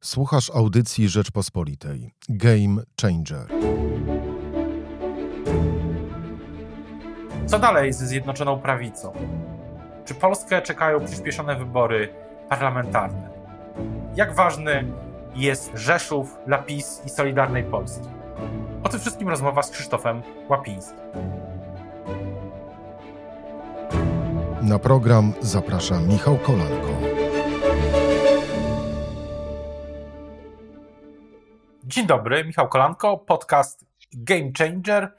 Słuchasz audycji Rzeczpospolitej. Game Changer. Co dalej ze Zjednoczoną Prawicą? Czy Polskę czekają przyspieszone wybory parlamentarne? Jak ważny jest Rzeszów dla PiS i Solidarnej Polski? O tym wszystkim rozmowa z Krzysztofem Łapińskim. Na program zaprasza Michał Kolanko. Dzień dobry, Michał Kolanko, podcast Game Changer.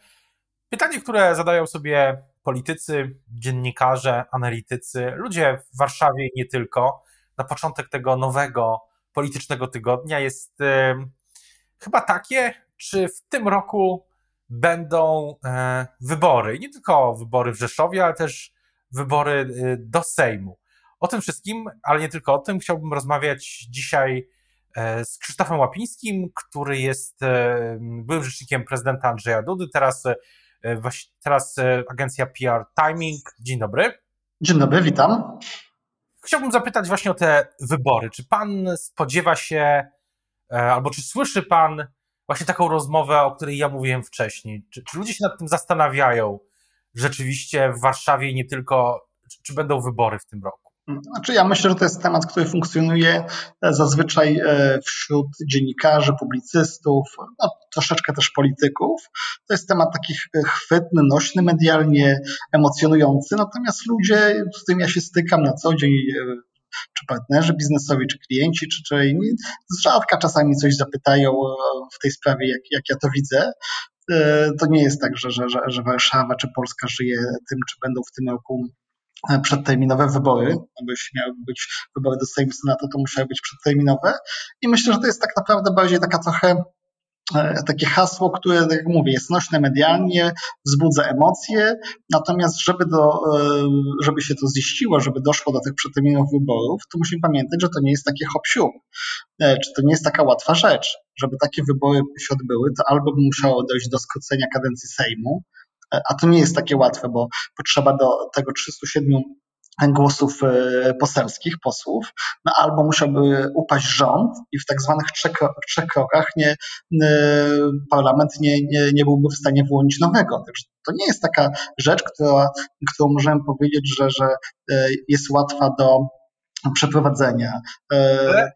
Pytanie, które zadają sobie politycy, dziennikarze, analitycy, ludzie w Warszawie i nie tylko, na początek tego nowego politycznego tygodnia jest e, chyba takie, czy w tym roku będą e, wybory. Nie tylko wybory w Rzeszowie, ale też wybory e, do Sejmu. O tym wszystkim, ale nie tylko o tym, chciałbym rozmawiać dzisiaj z Krzysztofem Łapińskim, który jest e, byłym rzecznikiem prezydenta Andrzeja Dudy, teraz, e, teraz agencja PR Timing. Dzień dobry. Dzień dobry, witam. Chciałbym zapytać właśnie o te wybory. Czy pan spodziewa się, albo czy słyszy pan właśnie taką rozmowę, o której ja mówiłem wcześniej? Czy, czy ludzie się nad tym zastanawiają rzeczywiście w Warszawie i nie tylko, czy, czy będą wybory w tym roku? Znaczy ja myślę, że to jest temat, który funkcjonuje e, zazwyczaj e, wśród dziennikarzy, publicystów, no, troszeczkę też polityków. To jest temat taki e, chwytny, nośny medialnie, emocjonujący, natomiast ludzie, z którymi ja się stykam na co dzień, czy partnerzy biznesowi, czy klienci, czy, czy inni, z rzadka czasami coś zapytają w tej sprawie, jak, jak ja to widzę. To nie jest tak, że, że, że Warszawa czy Polska żyje tym, czy będą w tym roku przedterminowe wybory, bo jeśli miały być wybory do Sejmu Senatu, to musiały być przedterminowe. I myślę, że to jest tak naprawdę bardziej taka trochę e, takie hasło, które, tak jak mówię, jest nośne medialnie, wzbudza emocje, natomiast żeby, do, e, żeby się to ziściło, żeby doszło do tych przedterminowych wyborów, to musimy pamiętać, że to nie jest takie hop e, czy to nie jest taka łatwa rzecz. Żeby takie wybory się odbyły, to albo by musiało dojść do skrócenia kadencji Sejmu, a to nie jest takie łatwe, bo potrzeba do tego 307 głosów e, poselskich, posłów, no albo musiałby upaść rząd i w tak zwanych trzech, trzech krokach nie, e, parlament nie, nie, nie byłby w stanie wyłonić nowego. Także to nie jest taka rzecz, która, którą możemy powiedzieć, że, że e, jest łatwa do przeprowadzenia. Ale,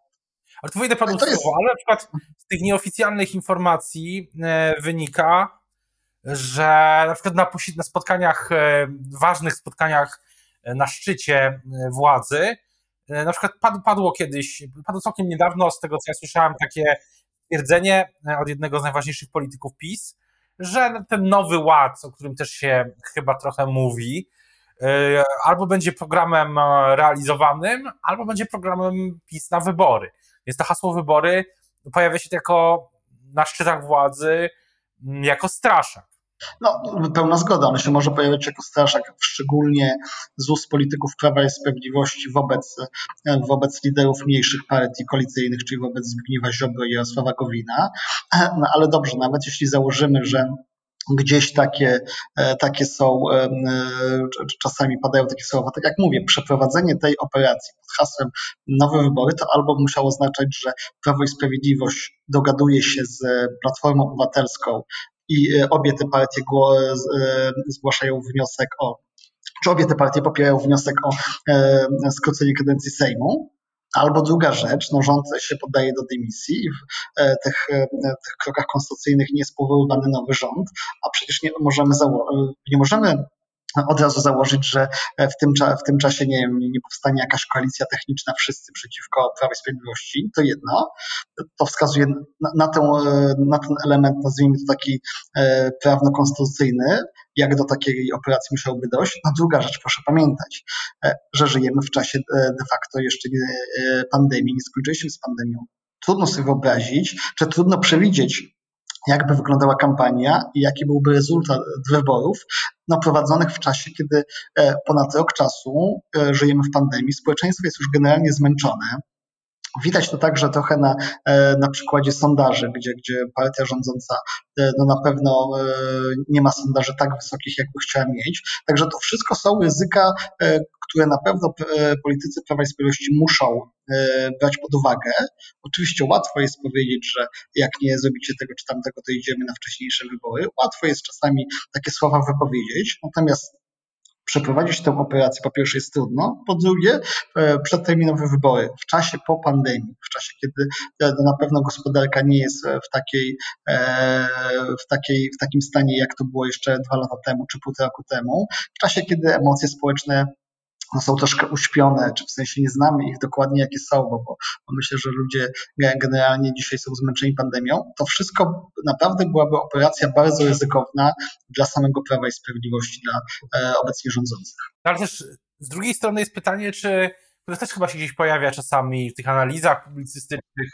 ale to wyjdę panu słowo, jest... ale na przykład z tych nieoficjalnych informacji wynika, że na przykład na, na spotkaniach, e, ważnych spotkaniach e, na szczycie e, władzy, na przykład padło kiedyś, padło całkiem niedawno, z tego co ja słyszałem, takie stwierdzenie od jednego z najważniejszych polityków PiS, że ten nowy ład, o którym też się chyba trochę mówi, albo będzie programem realizowanym, albo będzie programem PiS na wybory. Więc to hasło wybory pojawia się tylko na szczytach władzy jako straszak. No, pełna zgoda. On się może pojawiać jako straszak, szczególnie z ust polityków Prawa i Sprawiedliwości wobec, wobec liderów mniejszych partii koalicyjnych, czyli wobec Zbigniewa Ziobro i Jarosława Gowina. No, ale dobrze, nawet jeśli założymy, że gdzieś takie, takie są, czasami padają takie słowa, tak jak mówię, przeprowadzenie tej operacji pod hasłem nowe wybory, to albo musiało oznaczać, że Prawo i Sprawiedliwość dogaduje się z Platformą Obywatelską i e, obie te partie e, zgłaszają wniosek o, czy obie te partie popierają wniosek o e, skrócenie kadencji Sejmu. Albo druga rzecz, no rząd się poddaje do dymisji i w tych, tych krokach konstytucyjnych nie jest powoływany nowy rząd, a przecież nie możemy, nie możemy od razu założyć, że w tym, w tym czasie nie, nie powstanie jakaś koalicja techniczna wszyscy przeciwko Prawie Sprawiedliwości, to jedno. To wskazuje na, na, ten, na ten element, nazwijmy to taki e, prawno-konstytucyjny, jak do takiej operacji musiałoby dojść. A druga rzecz, proszę pamiętać, e, że żyjemy w czasie e, de facto jeszcze nie, pandemii, nie skończyliśmy z pandemią. Trudno sobie wyobrazić, czy trudno przewidzieć, jakby wyglądała kampania i jaki byłby rezultat wyborów no, prowadzonych w czasie, kiedy e, ponad rok czasu e, żyjemy w pandemii. Społeczeństwo jest już generalnie zmęczone. Widać to także trochę na, e, na przykładzie sondaży, gdzie, gdzie partia rządząca e, no na pewno e, nie ma sondaży tak wysokich, jakby chciała mieć. Także to wszystko są ryzyka, które na pewno politycy Prawa i Sprawiedliwości muszą brać pod uwagę. Oczywiście łatwo jest powiedzieć, że jak nie zrobicie tego czy tamtego, to idziemy na wcześniejsze wybory. Łatwo jest czasami takie słowa wypowiedzieć, natomiast przeprowadzić tę operację po pierwsze jest trudno, po drugie e, przedterminowe wybory w czasie po pandemii, w czasie kiedy e, no na pewno gospodarka nie jest w takiej, e, w takiej w takim stanie jak to było jeszcze dwa lata temu czy półtora roku temu, w czasie kiedy emocje społeczne no, są troszkę uśpione, czy w sensie nie znamy ich dokładnie, jakie są, bo, bo myślę, że ludzie generalnie dzisiaj są zmęczeni pandemią, to wszystko naprawdę byłaby operacja bardzo ryzykowna dla samego Prawa i Sprawiedliwości, dla e, obecnie rządzących. Ale też z drugiej strony jest pytanie, czy, które też chyba się gdzieś pojawia czasami w tych analizach publicystycznych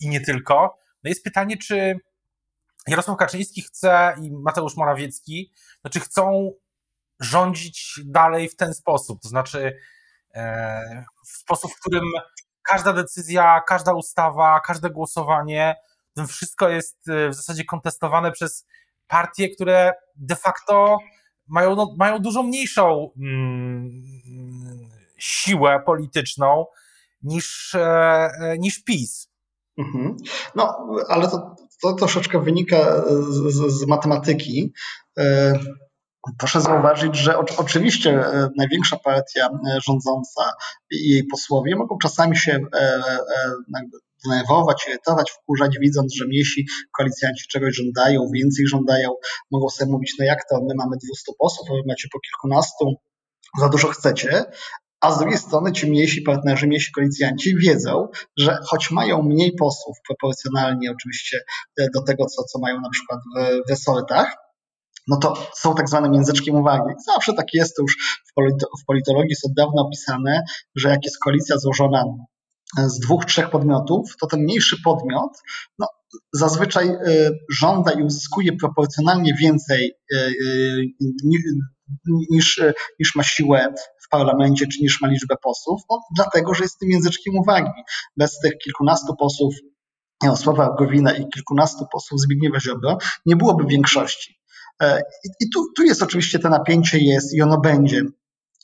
i nie tylko, no jest pytanie, czy Jarosław Kaczyński chce i Mateusz Morawiecki, znaczy chcą rządzić dalej w ten sposób. To znaczy, e, w sposób, w którym każda decyzja, każda ustawa, każde głosowanie, wszystko jest e, w zasadzie kontestowane przez partie, które de facto mają, no, mają dużo mniejszą mm, siłę polityczną niż, e, niż PiS. Mhm. No, ale to, to troszeczkę wynika z, z matematyki. Proszę zauważyć, że oczywiście e, największa partia e, rządząca i jej posłowie mogą czasami się e, denerwować, irytować, wkurzać, widząc, że mniejsi koalicjanci czegoś żądają, więcej żądają. Mogą sobie mówić, no jak to, my mamy 200 posłów, a wy macie po kilkunastu, za dużo chcecie. A z drugiej strony ci mniejsi partnerzy, mniejsi koalicjanci wiedzą, że choć mają mniej posłów proporcjonalnie oczywiście do tego, co, co mają na przykład w resortach, no to są tak zwane międzyczkiem uwagi. Zawsze tak jest, to już w politologii jest od dawna opisane, że jak jest koalicja złożona z dwóch, trzech podmiotów, to ten mniejszy podmiot no, zazwyczaj y, żąda i uzyskuje proporcjonalnie więcej y, y, niż, niż ma siłę w parlamencie, czy niż ma liczbę posłów, no, dlatego, że jest tym języczkiem uwagi. Bez tych kilkunastu posłów Jarosława Gowina i kilkunastu posłów Zbigniewa Ziobro nie byłoby większości. E, I tu, tu jest oczywiście to napięcie jest i ono będzie.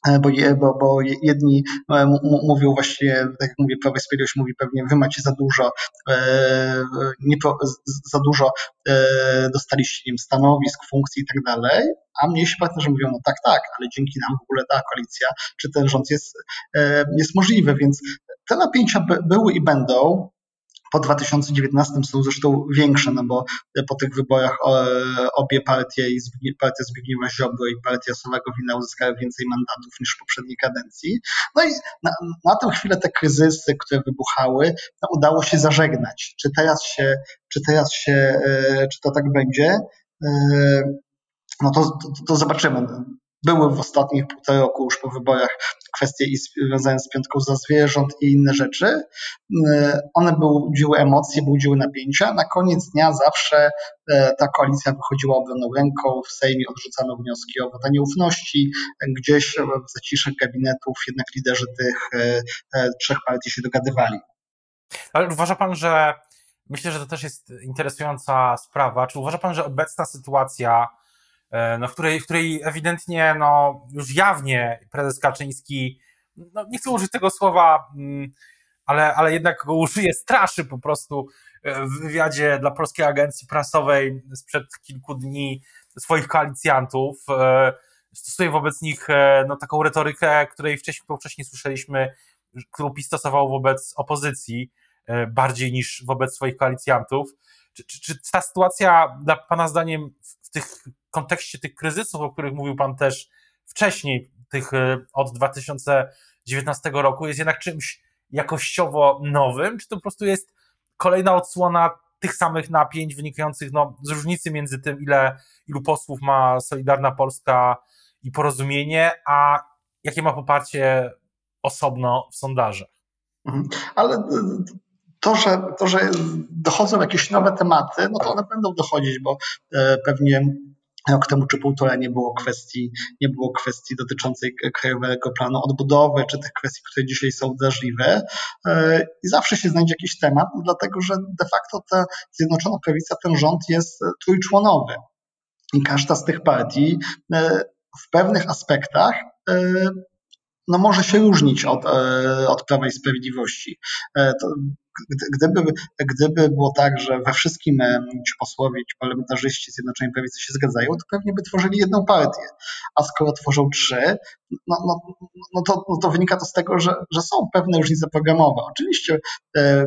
E, bo, bo, bo jedni e, mówią właśnie, tak jak mówię, Prawo i Sprawiedliwość mówi pewnie, wy macie za dużo, nie, za dużo dostaliście wiem, stanowisk, funkcji i tak dalej, a mniejsi partnerzy mówią, no tak, tak, ale dzięki nam w ogóle ta koalicja, czy ten rząd jest, jest możliwy, więc te napięcia były i będą po 2019 są zresztą większe, no bo po tych wyborach obie partie, partia Zbigniewa Ziobro i partia Sławego Wina uzyskały więcej mandatów niż w poprzedniej kadencji. No i na, na tę chwilę te kryzysy, które wybuchały, no udało się zażegnać. Czy teraz się, czy teraz się, e, czy to tak będzie? E, no to, to, to zobaczymy. Były w ostatnich półtora roku już po wyborach kwestie związane z piątką za zwierząt i inne rzeczy. E, one budziły emocje, budziły napięcia. Na koniec dnia zawsze e, ta koalicja wychodziła obroną ręką, w Sejmie odrzucano wnioski o wodę nieufności, gdzieś w zaciszach gabinetów jednak liderzy tych e, trzech partii się dogadywali. Ale uważa pan, że myślę, że to też jest interesująca sprawa. Czy uważa pan, że obecna sytuacja no, w, której, w której ewidentnie, no, już jawnie prezes Kaczyński, no, nie chcę użyć tego słowa, mm, ale, ale jednak go użyje, straszy po prostu e, w wywiadzie dla Polskiej Agencji Prasowej sprzed kilku dni swoich koalicjantów. E, stosuje wobec nich no, taką retorykę, której wcześniej, wcześniej słyszeliśmy, którą PiS stosował wobec opozycji, bardziej niż wobec swoich koalicjantów. Czy, czy, czy ta sytuacja, dla Pana zdaniem, w tych kontekście tych kryzysów, o których mówił Pan też wcześniej, tych e, od 2019 roku, jest jednak czymś jakościowo nowym, czy to po prostu jest kolejna odsłona tych samych napięć wynikających no, z różnicy między tym, ile, ilu posłów ma Solidarna Polska i porozumienie, a jakie ma poparcie osobno w sondażach. Mhm. Ale to że, to, że dochodzą jakieś nowe tematy, no to one będą dochodzić, bo e, pewnie rok temu czy półtora nie było kwestii, nie było kwestii dotyczącej krajowego planu odbudowy, czy tych kwestii, które dzisiaj są drażliwe. E, I zawsze się znajdzie jakiś temat, dlatego że de facto ta Zjednoczona Prawica, ten rząd jest trójczłonowy. I każda z tych partii e, w pewnych aspektach e, no może się różnić od, od Prawa i Sprawiedliwości. To gdyby, gdyby było tak, że we wszystkim ci posłowie, ci parlamentarzyści Zjednoczonej Prawicy się zgadzają, to pewnie by tworzyli jedną partię. A skoro tworzą trzy, no, no, no, to, no to wynika to z tego, że, że są pewne różnice programowe. Oczywiście e,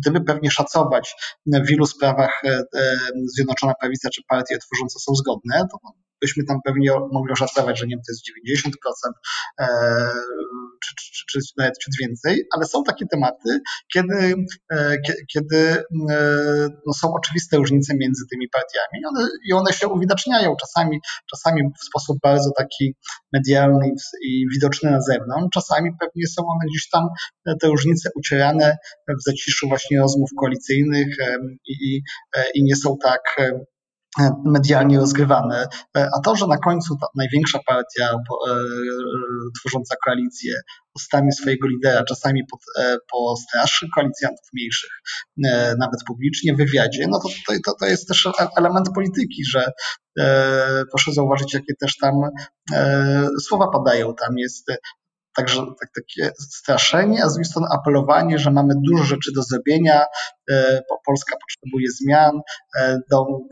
gdyby pewnie szacować w wielu sprawach e, e, Zjednoczona Prawica czy partie tworzące są zgodne, to byśmy tam pewnie mogli oszacować, że nie wiem, to jest 90%, e, czy, czy, czy, czy nawet ciut więcej, ale są takie tematy, kiedy, e, kiedy e, no, są oczywiste różnice między tymi partiami one, i one się uwidaczniają. Czasami, czasami w sposób bardzo taki medialny i widoczny na zewnątrz, czasami pewnie są one gdzieś tam, te różnice ucierane w zaciszu właśnie rozmów koalicyjnych i, i nie są tak medialnie rozgrywane. E, a to, że na końcu ta największa partia e, tworząca koalicję ustami swojego lidera, czasami pod, po straszych koalicjantów mniejszych, nawet publicznie w wywiadzie, no to, to, to jest też element polityki, że proszę zauważyć, jakie też tam słowa padają. Tam jest Także tak, takie straszenie, a z drugiej strony apelowanie, że mamy dużo rzeczy do zrobienia, e, Polska potrzebuje zmian, e,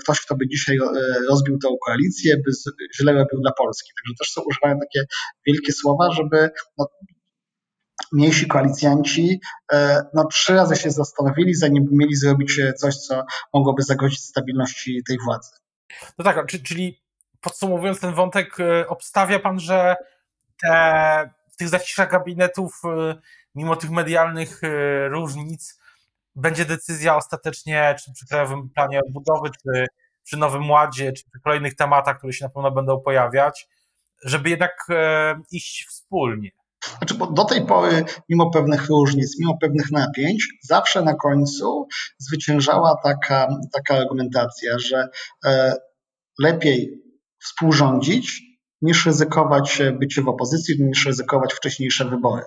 ktoś, kto by dzisiaj e, rozbił tę koalicję, by źle robił dla Polski. Także też są używane takie wielkie słowa, żeby no, mniejsi koalicjanci no, trzy razy się zastanowili, zanim mieli zrobić coś, co mogłoby zagrozić stabilności tej władzy. No tak, czyli podsumowując ten wątek, obstawia pan, że te tych zaciszach gabinetów, y, mimo tych medialnych y, różnic, będzie decyzja ostatecznie, czy przy Krajowym Planie Odbudowy, czy przy Nowym Ładzie, czy przy kolejnych tematach, które się na pewno będą pojawiać, żeby jednak e, iść wspólnie. Znaczy, bo do tej pory, mimo pewnych różnic, mimo pewnych napięć, zawsze na końcu zwyciężała taka, taka argumentacja, że e, lepiej współrządzić niż ryzykować bycie w opozycji, niż ryzykować wcześniejsze wybory.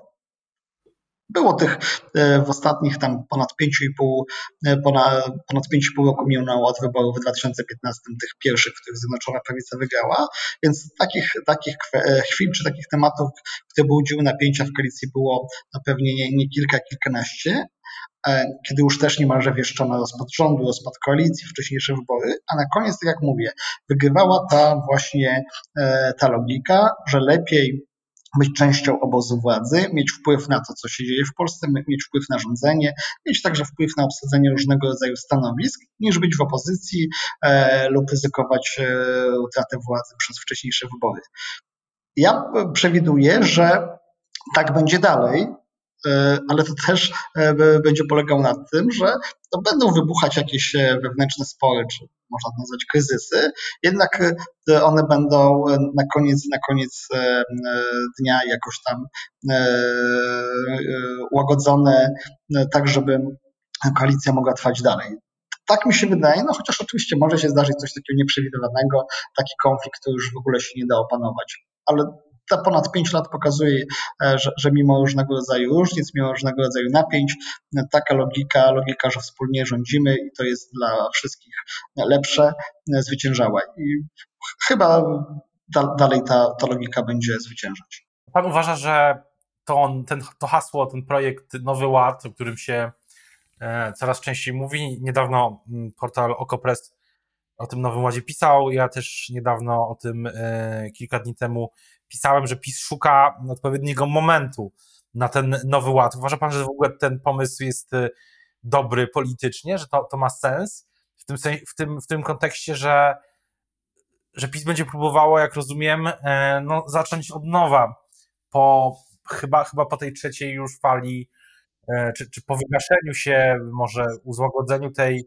Było tych e, w ostatnich tam ponad 5,5 e, ponad, ponad 5,5 roku minęło od wyborów w 2015, tych pierwszych, w których Zjednoczona Prawica wygrała, więc takich, takich e, chwil czy takich tematów, które budziły napięcia w koalicji było no pewnie nie, nie kilka, kilkanaście, E, kiedy już też niemalże wieszczono rozpad rządu, rozpad koalicji, wcześniejsze wybory, a na koniec, tak jak mówię, wygrywała ta właśnie e, ta logika, że lepiej być częścią obozu władzy, mieć wpływ na to, co się dzieje w Polsce, mieć wpływ na rządzenie, mieć także wpływ na obsadzenie różnego rodzaju stanowisk, niż być w opozycji e, lub ryzykować e, utratę władzy przez wcześniejsze wybory. Ja przewiduję, że tak będzie dalej, E, ale to też e, będzie polegał na tym, że to będą wybuchać jakieś e, wewnętrzne spory, czy można to nazwać kryzysy, jednak one będą na koniec, na koniec dnia jakoś tam łagodzone, tak żeby koalicja mogła trwać dalej. Tak mi się wydaje, no chociaż oczywiście może się zdarzyć coś takiego nieprzewidywanego, taki konflikt, który już w ogóle się nie da opanować. Ale te ponad 5 lat pokazuje, e, że, że mimo różnego rodzaju różnic, mimo różnego rodzaju napięć, taka logika, logika, że wspólnie rządzimy i to jest dla wszystkich lepsze, e, zwyciężała. I chyba da, dalej ta, ta logika będzie zwyciężać. Pan uważa, że to, ten, to hasło, ten projekt Nowy Ład, o którym się e, coraz częściej mówi, niedawno mm, portal Okopress o tym Nowym Ładzie pisał, ja też niedawno o tym kilka dni temu pisałem, że PiS szuka odpowiedniego momentu na ten nowy ład. Uważa pan, że w ogóle ten pomysł jest y, dobry politycznie, że to, to ma sens w tym, w tym, w tym kontekście, że, że PiS będzie próbowało, jak rozumiem, e, no, zacząć od nowa po chyba, chyba po tej trzeciej już fali, e, czy, czy po wygaszeniu się, może uzłagodzeniu tej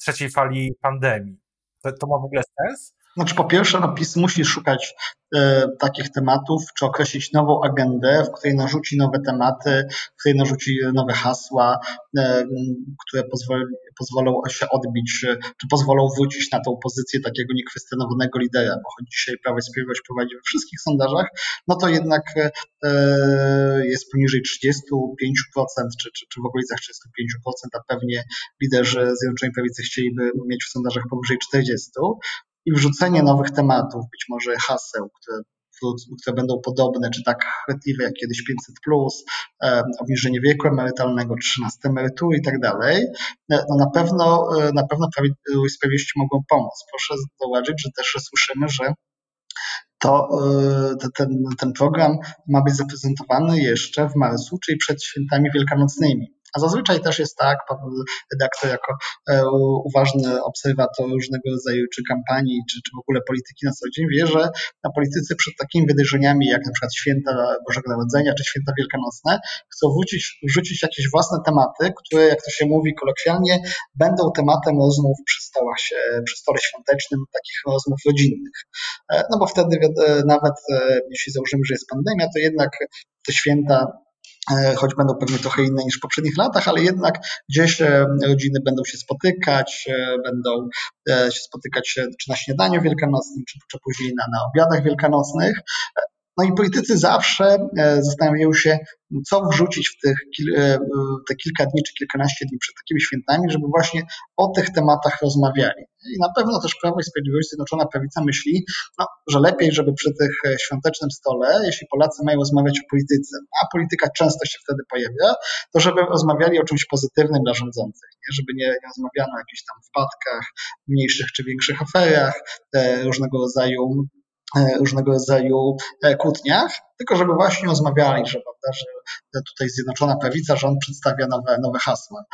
trzeciej fali pandemii. To, to ma w ogóle sens? Znaczy, po pierwsze, no, PiS musi szukać e, takich tematów, czy określić nową agendę, w której narzuci nowe tematy, w której narzuci nowe hasła, e, które pozwoli, pozwolą się odbić, czy pozwolą wrócić na tą pozycję takiego niekwestionowanego lidera, bo choć dzisiaj Prawo i Sprawiedliwość prowadzi we wszystkich sondażach, no to jednak e, jest poniżej 35%, czy, czy, czy w okolicach 35%, a pewnie liderzy Zjednoczonej Prawicy chcieliby mieć w sondażach powyżej 40% i wrzucenie nowych tematów, być może haseł, które, które będą podobne, czy tak chwytliwe jak kiedyś 500, plus, obniżenie wieku emerytalnego, 13 emerytury i tak dalej, e, no na pewno, e, na pewno Sprawiedliwości mogą pomóc. Proszę zauważyć, że też słyszymy, że to e, ten, ten program ma być zaprezentowany jeszcze w marcu, czyli przed świętami wielkanocnymi. A zazwyczaj też jest tak, pan redaktor jako e, uważny obserwator różnego rodzaju czy kampanii, czy, czy w ogóle polityki na co dzień wie, że na politycy przed takimi wydarzeniami jak na przykład święta Bożego Narodzenia czy święta wielkanocne chcą wrzucić, wrzucić jakieś własne tematy, które jak to się mówi kolokwialnie będą tematem rozmów przy stołach, przy stole świątecznym, takich rozmów rodzinnych. E, no bo wtedy e, nawet jeśli założymy, że jest pandemia, to jednak te święta choć będą pewnie trochę inne niż w poprzednich latach, ale jednak gdzieś e, rodziny będą się spotykać, e, będą się spotykać czy na śniadaniu wielkanocnym, czy, czy później na, na obiadach wielkanocnych. No i politycy zawsze zastanawiają się, co wrzucić w tych te kilka dni czy kilkanaście dni przed takimi świętami, żeby właśnie o tych tematach rozmawiali. I na pewno też Prawo i Sprawiedliwość, Zjednoczona Prawica myśli, no, że lepiej, żeby przy tych e, świątecznym stole, jeśli Polacy mają rozmawiać o polityce, a polityka często się wtedy pojawia, to żeby rozmawiali o czymś pozytywnym dla rządzących, nie? żeby nie, rozmawiano o jakichś tam wpadkach, mniejszych czy większych aferach, e, różnego rodzaju e, różnego rodzaju kłótniach, tylko żeby właśnie rozmawiali, że, prawda, że tutaj Zjednoczona Prawica, rząd przedstawia nowe, nowe hasła.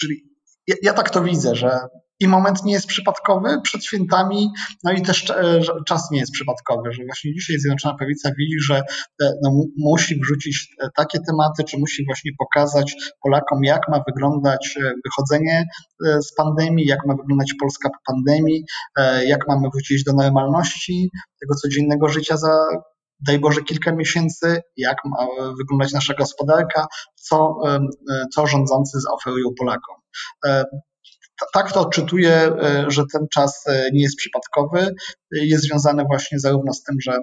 Czyli ja, ja tak to widzę, że i moment nie jest przypadkowy przed świętami, no i też e, czas nie jest przypadkowy, że właśnie dzisiaj Zjednoczona Prawica widzi, że e, no, musi wrzucić e, takie tematy, czy musi właśnie pokazać Polakom, jak ma wyglądać wychodzenie z pandemii, jak ma wyglądać Polska po pandemii, jak mamy wrócić do normalności tego codziennego życia za daj Boże kilka miesięcy, jak ma wyglądać nasza gospodarka, co, co rządzący zaoferują Polakom tak to odczytuję, e, że ten czas e, nie jest przypadkowy. Jest związany właśnie zarówno z tym, że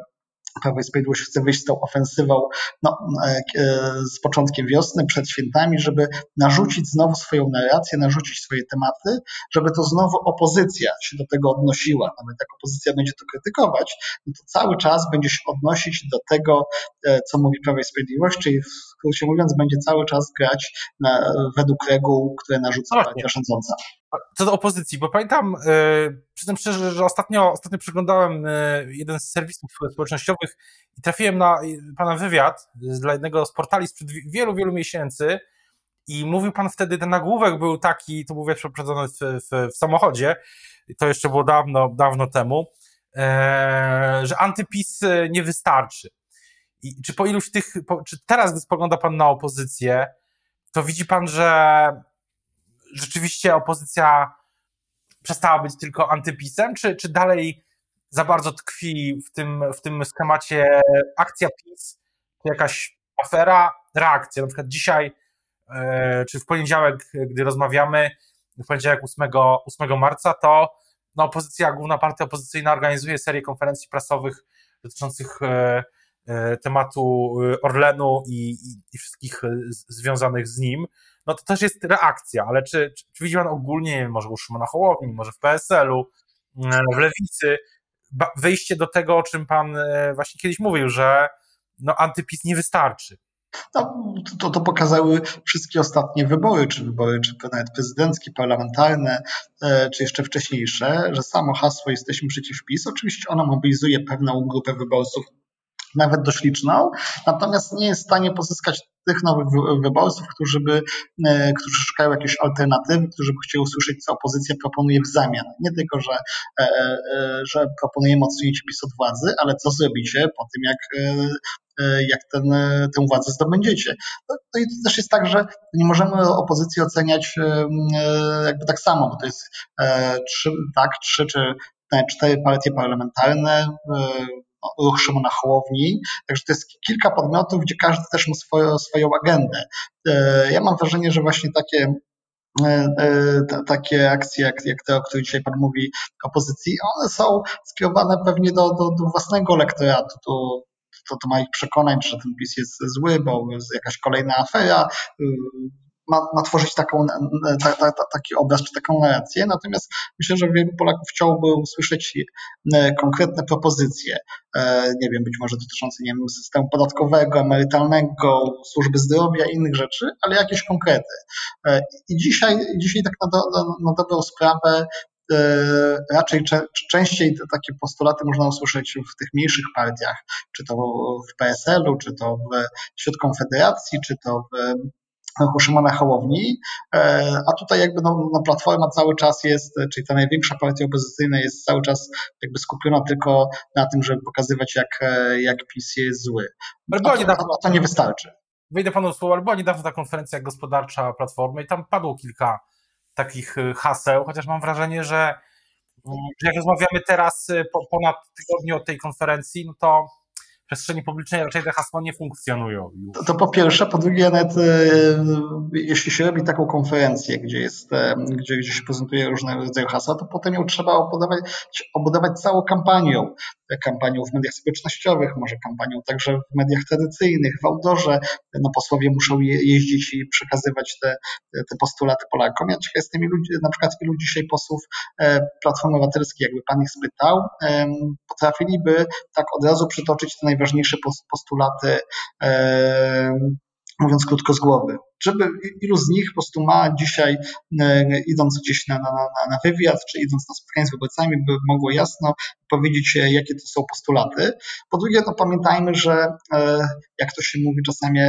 Prawo i Sprawiedliwość chce wyjść z tą ofensywą no, e, z początkiem wiosny, przed świętami, żeby narzucić znowu swoją narrację, narzucić swoje tematy, żeby to znowu opozycja się do tego odnosiła. Nawet jak opozycja będzie to krytykować, no to cały czas będzie się odnosić do tego, co mówi Prawo i Sprawiedliwość, czyli w skrócie mówiąc, będzie cały czas grać na, według reguł, które narzuca partia rządząca co do opozycji, bo pamiętam, yy, przyznam szczerze, że ostatnio, ostatnio przeglądałem yy, jeden z serwisów społecznościowych i trafiłem na pana wywiad dla jednego z portali sprzed wielu, wielu miesięcy i mówił pan wtedy, ten nagłówek był taki, to wiesz, przeprowadzony w, w, w, samochodzie, to jeszcze było dawno, dawno temu, że antypis nie wystarczy. I czy po iluś tych, po, czy teraz, gdy spogląda pan na opozycję, to widzi pan, że rzeczywiście opozycja przestała być tylko antypisem, czy, czy dalej za bardzo tkwi w tym, w tym schemacie akcja PiS, czy jakaś afera, reakcja? Na przykład dzisiaj, e, czy w poniedziałek, gdy rozmawiamy, w poniedziałek 8, 8 marca, to no, opozycja, główna partia opozycyjna organizuje serię konferencji prasowych dotyczących e, e, tematu Orlenu i, i, i wszystkich związanych z nim no to też jest reakcja, ale czy, czy, czy widzi pan ogólnie, może u Szymona Hołowni, może w PSL-u, mm, w Lewicy, wyjście do tego, o czym pan e, właśnie kiedyś mówił, że no, antypis nie wystarczy. No, to, to pokazały wszystkie ostatnie wybory, czy wybory, czy nawet prezydenckie, parlamentarne, e, czy jeszcze wcześniejsze, że samo hasło jesteśmy przeciw PiS, oczywiście ono mobilizuje pewną grupę wyborców nawet dość liczną, natomiast nie jest w stanie pozyskać tych nowych wyborców, którzy, by, e, którzy szukają jakiejś alternatywy, którzy by chcieli usłyszeć, co opozycja proponuje w zamian. Nie tylko, że, e, e, że proponujemy odsunięcie PiS od władzy, ale co zrobicie po tym, jak jak ten, tę władzę zdobędziecie. No, no i to też jest tak, że nie możemy opozycji oceniać jakby tak samo, bo to jest trzy, tak, trzy czy cztery partie parlamentarne, ruch Szymona Hołowni, także to jest kilka podmiotów, gdzie każdy też ma swoją, swoją agendę. Ja mam wrażenie, że właśnie takie takie akcje, jak, jak te, o których dzisiaj Pan mówi, opozycji, one są skierowane pewnie do, do, do własnego elektoratu, do, to, to moich przekonań, że ten PiS jest zły, bo jest jakaś kolejna afera, ma, ma tworzyć taką, ta, ta, ta, taki obraz czy taką narrację. Natomiast myślę, że wielu Polaków chciałoby usłyszeć e, konkretne propozycje, e, nie wiem, być może dotyczące nie wiem, systemu podatkowego, emerytalnego, służby zdrowia i innych rzeczy, ale jakieś konkrety. E, I dzisiaj, dzisiaj tak na, do, na dobrą sprawę raczej częściej takie postulaty można usłyszeć w tych mniejszych partiach, czy to w PSL-u, czy to w, wśród Konfederacji, czy to w ruchu Szymona Hołowni, e, a tutaj jakby no, no, Platforma cały czas jest, czyli ta największa partia opozycyjna jest cały czas jakby skupiona tylko na tym, żeby pokazywać jak, e, jak PiS jest zły. A to, a to nie wystarczy. Wejdę panu słowo, ale była niedawno ta konferencja gospodarcza Platformy i tam padło kilka takich haseł, chociaż mam wrażenie, że mm, jak rozmawiamy teraz po ponad tygodniu od tej konferencji, no to przestrzeni publicznej raczej te hasła nie funkcjonują. To, to, po pierwsze, po drugie, nawet e, jeśli się robi taką konferencję, gdzie, jest, e, gdzie, gdzie się prezentuje różne rodzaje hasła, to potem ją trzeba obudować, obudować całą kampanią. Kampanią w mediach społecznościowych, może kampanią także w mediach tradycyjnych, w outdoorze. No, posłowie muszą je, jeździć i przekazywać te, te postulaty Polakom. Ja ciekaw jestem, ilu, na przykład ilu dzisiaj posłów e, Platformy Obywatelskiej, jakby pan ich spytał, potrafiliby tak od razu przytoczyć te najważniejsze najważniejsze postulaty, e, mówiąc krótko z głowy. Żeby ilu z nich po prostu ma dzisiaj, e, idąc gdzieś na, na, na wywiad, czy idąc na spotkanie z wyborcami, by mogło jasno powiedzieć, e, jakie to są postulaty. Po drugie, to pamiętajmy, że jak to się mówi czasami,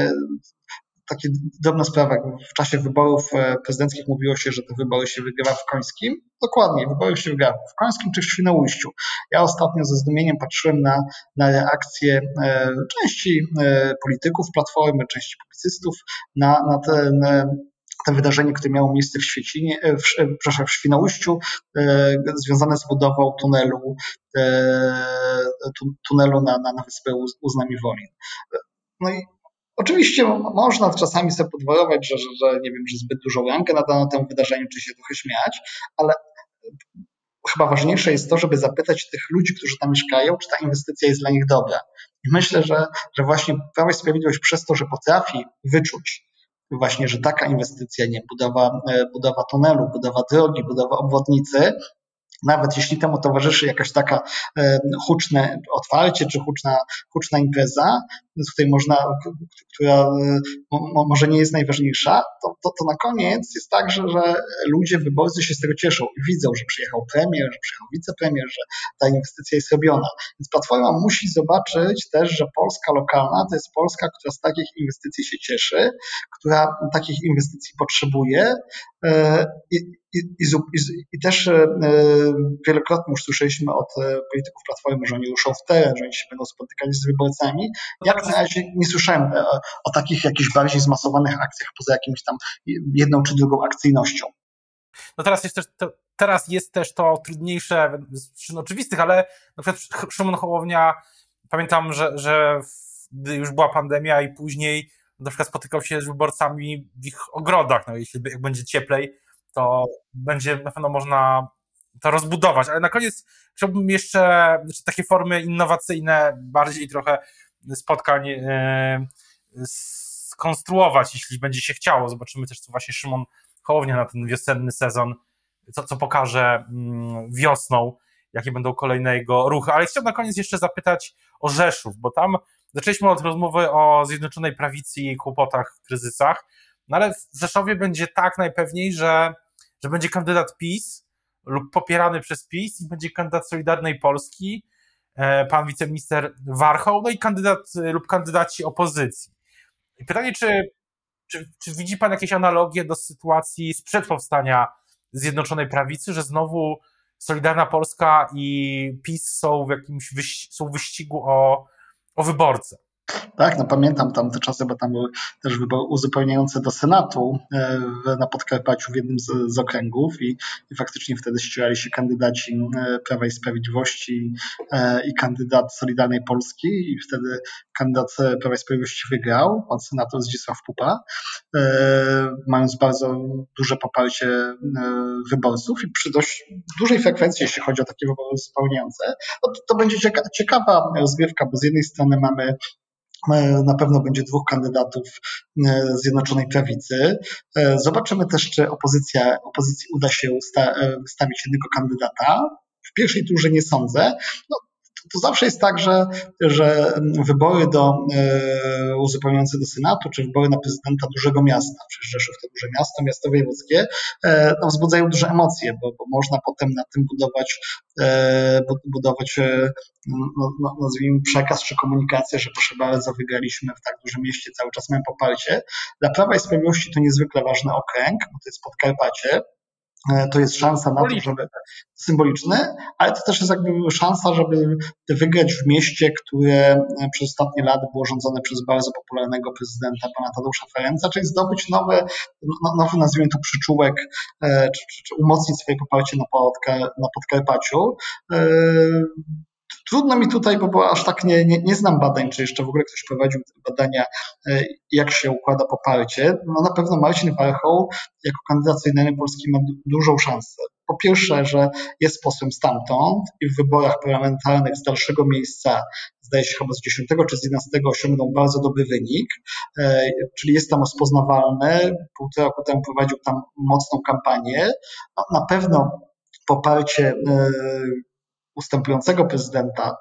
takie drobna sprawa. W czasie wyborów prezydenckich mówiło się, że te wybory się wygrywa w Końskim. Dokładnie, wybory się wygrywa w Końskim czy w Świnoujściu. Ja ostatnio ze zdumieniem patrzyłem na, na reakcje e, części e, polityków Platformy, części publicystów na, na ten te wydarzenie, które miało miejsce w Świecinie, e, w, przepraszam, w Świnoujściu, e, związane z budową tunelu, e, tunelu na, na, na wyspę Uznami Wolin. No i Oczywiście można czasami sobie podwojować, że, że, nie wiem, że zbyt dużą rękę nadano temu wydarzeniu, czy się trochę śmiać, ale chyba ważniejsze jest to, żeby zapytać tych ludzi, którzy tam mieszkają, czy ta inwestycja jest dla nich dobra. I myślę, że, że właśnie Prawo i Sprawiedliwość przez to, że potrafi wyczuć właśnie, że taka inwestycja, nie budowa, e, budowa tunelu, budowa drogi, budowa obwodnicy, nawet jeśli temu towarzyszy jakaś taka e, huczne otwarcie czy huczna, huczna impreza, której można, która e, może nie jest najważniejsza, to, to, to na koniec jest tak, że, że ludzie, wyborcy się z tego cieszą i widzą, że przyjechał premier, że przyjechał wicepremier, że ta inwestycja jest robiona. Więc Platforma musi zobaczyć też, że Polska lokalna to jest Polska, która z takich inwestycji się cieszy, która takich inwestycji potrzebuje i, i, i, i też wielokrotnie już słyszeliśmy od polityków Platformy, że oni ruszą w teren, że oni się będą spotykali z wyborcami. Ja na razie nie słyszałem e, o takich jakichś bardziej zmasowanych akcjach, poza jakimś tam jedną czy drugą akcyjnością. No teraz jest też to, teraz jest też to trudniejsze z przyczyn oczywistych, ale na przykład Szymon Hołownia, pamiętam, że, że gdy już była pandemia i później na przykład spotykał się z wyborcami w ich ogrodach, no jeśli jak będzie cieplej, to będzie na pewno można to rozbudować, ale na koniec chciałbym jeszcze znaczy takie formy innowacyjne, bardziej trochę spotkań e, skonstruować, jeśli będzie się chciało. Zobaczymy też, co właśnie Szymon Hołownia na ten wiosenny sezon, co, co pokaże mm, wiosną, jakie będą kolejne jego ruchy. Ale chciałbym na koniec jeszcze zapytać o Rzeszów, bo tam zaczęliśmy od rozmowy o Zjednoczonej Prawicy i kłopotach, kryzysach, no ale w Rzeszowie będzie tak najpewniej, że, że będzie kandydat PiS lub popierany przez PiS i będzie kandydat Solidarnej Polski, E, pan wiceminister Warchoł, no i kandydat e, lub kandydaci opozycji. I pytanie, czy, czy, czy widzi pan jakieś analogie do sytuacji sprzed powstania Zjednoczonej Prawicy, że znowu Solidarna Polska i PiS są w jakimś wyś, są wyścigu o, o wyborcę? Tak, no pamiętam tam te czasy, bo tam były też wybory uzupełniające do Senatu e, na Podkarpaciu w jednym z, z okręgów i, i, faktycznie wtedy ścierali się kandydaci e, Prawa i Sprawiedliwości e, i kandydat Solidarnej Polski i wtedy kandydat Prawa i Sprawiedliwości wygrał, pan senator Zdzisław Pupa, mając bardzo duże poparcie wyborców i przy dość dużej frekwencji, jeśli chodzi o takie wybory uzupełniające, no to, to będzie ciekawa rozgrywka, bo z jednej strony mamy na pewno będzie dwóch kandydatów e, Zjednoczonej Prawicy. E, zobaczymy też, czy opozycja, opozycji uda się wystawić jednego kandydata. W pierwszej turze nie sądzę. No, to zawsze jest tak, że, że wybory do e, uzupełniające do Senatu, czy wybory na prezydenta dużego miasta, przecież Rzeszów to duże miasto, miasto wojewódzkie, e, no, wzbudzają duże emocje, bo, bo można potem na tym budować, e, budować no, no, nazwijmy przekaz czy komunikację, że proszę bardzo, wygraliśmy w tak dużym mieście, cały czas mamy poparcie. Dla Prawa i Sprawiedliwości to niezwykle ważny okręg, bo to jest Podkarpacie, E, to jest szansa na to, żeby symboliczny, ale to też jest jakby szansa, żeby wygrać w mieście, które e, przez ostatnie lata było rządzone przez bardzo popularnego prezydenta pana Tadeusza Ferenca, czyli zdobyć nowy, no, nowy nazwijmy to przyczółek, e, czy, czy, czy umocnić swoje poparcie na, Podkar na Podkarpaciu. Trudno mi tutaj, bo, aż tak nie, nie, nie, znam badań, czy jeszcze w ogóle ktoś prowadził badania, e, jak się układa poparcie. No na pewno Marcin Warchoł jako kandydat Solidarnej Polski ma dużą szansę. Po pierwsze, że jest posłem stamtąd i w wyborach parlamentarnych z dalszego miejsca, zdaje się chyba z 10 czy z 11 osiągnął bardzo dobry wynik, e, czyli jest tam rozpoznawalny. Półtora roku temu prowadził tam mocną kampanię. No, na pewno poparcie e, ustępującego prezydenta,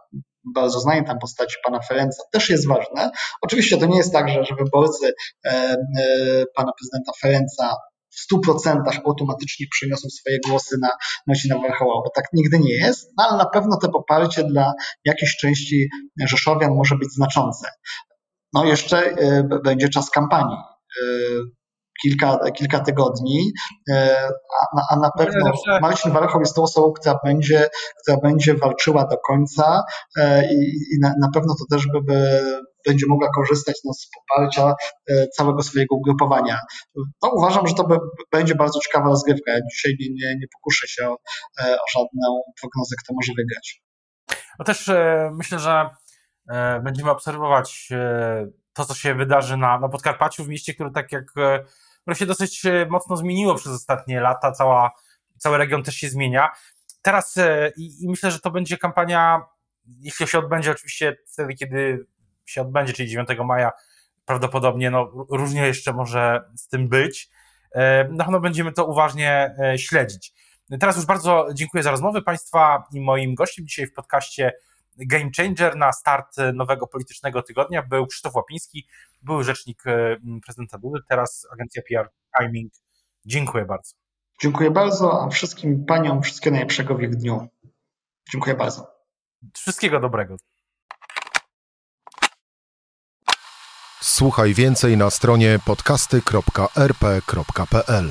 bardzo znanej tam postaci pana Ferenca, też jest ważne. Oczywiście to nie jest tak, że, że wyborcy e, e, pana prezydenta Ferenca w 100% automatycznie przeniosą swoje głosy na Marcina Warchoła, bo tak nigdy nie jest, no ale na pewno to poparcie dla jakiejś części Rzeszowian może być znaczące. No jeszcze e, będzie czas kampanii kilka, kilka tygodni, e, a, a na pewno Marcin Warchoł jest tą osobą, która będzie, która będzie walczyła do końca e, i, i na, na, pewno to też by, by będzie mogła korzystać no, z poparcia e, całego swojego ugrupowania. No, uważam, że to by, będzie bardzo ciekawa rozgrywka. Ja dzisiaj nie, nie, nie pokuszę się o, o żadną prognozę, kto może wygrać. No też myślę, że będziemy obserwować to, co się wydarzy na, na Podkarpaciu, w mieście, które tak jak które się dosyć e, mocno zmieniło przez ostatnie lata, cała, cały region też się zmienia. Teraz e, i, i myślę, że to będzie kampania, jeśli się odbędzie oczywiście wtedy, kiedy się odbędzie, czyli 9 maja, prawdopodobnie, no różnie jeszcze może z tym być. Na pewno będziemy to uważnie śledzić. Teraz już bardzo dziękuję za rozmowę Państwa i moim gościem dzisiaj w podcaście game changer na start nowego politycznego tygodnia był Krzysztof Łapiński, były rzecznik e, prezydenta Dudy, teraz agencja PR Timing. Dziękuję bardzo. Dziękuję bardzo, a wszystkim paniom wszystkiego najlepszego w ich dniu. Dziękuję bardzo. Wszystkiego dobrego. Słuchaj więcej na stronie podcasty.rp.pl.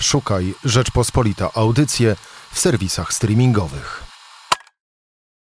Szukaj Rzeczpospolita Audycje w serwisach streamingowych.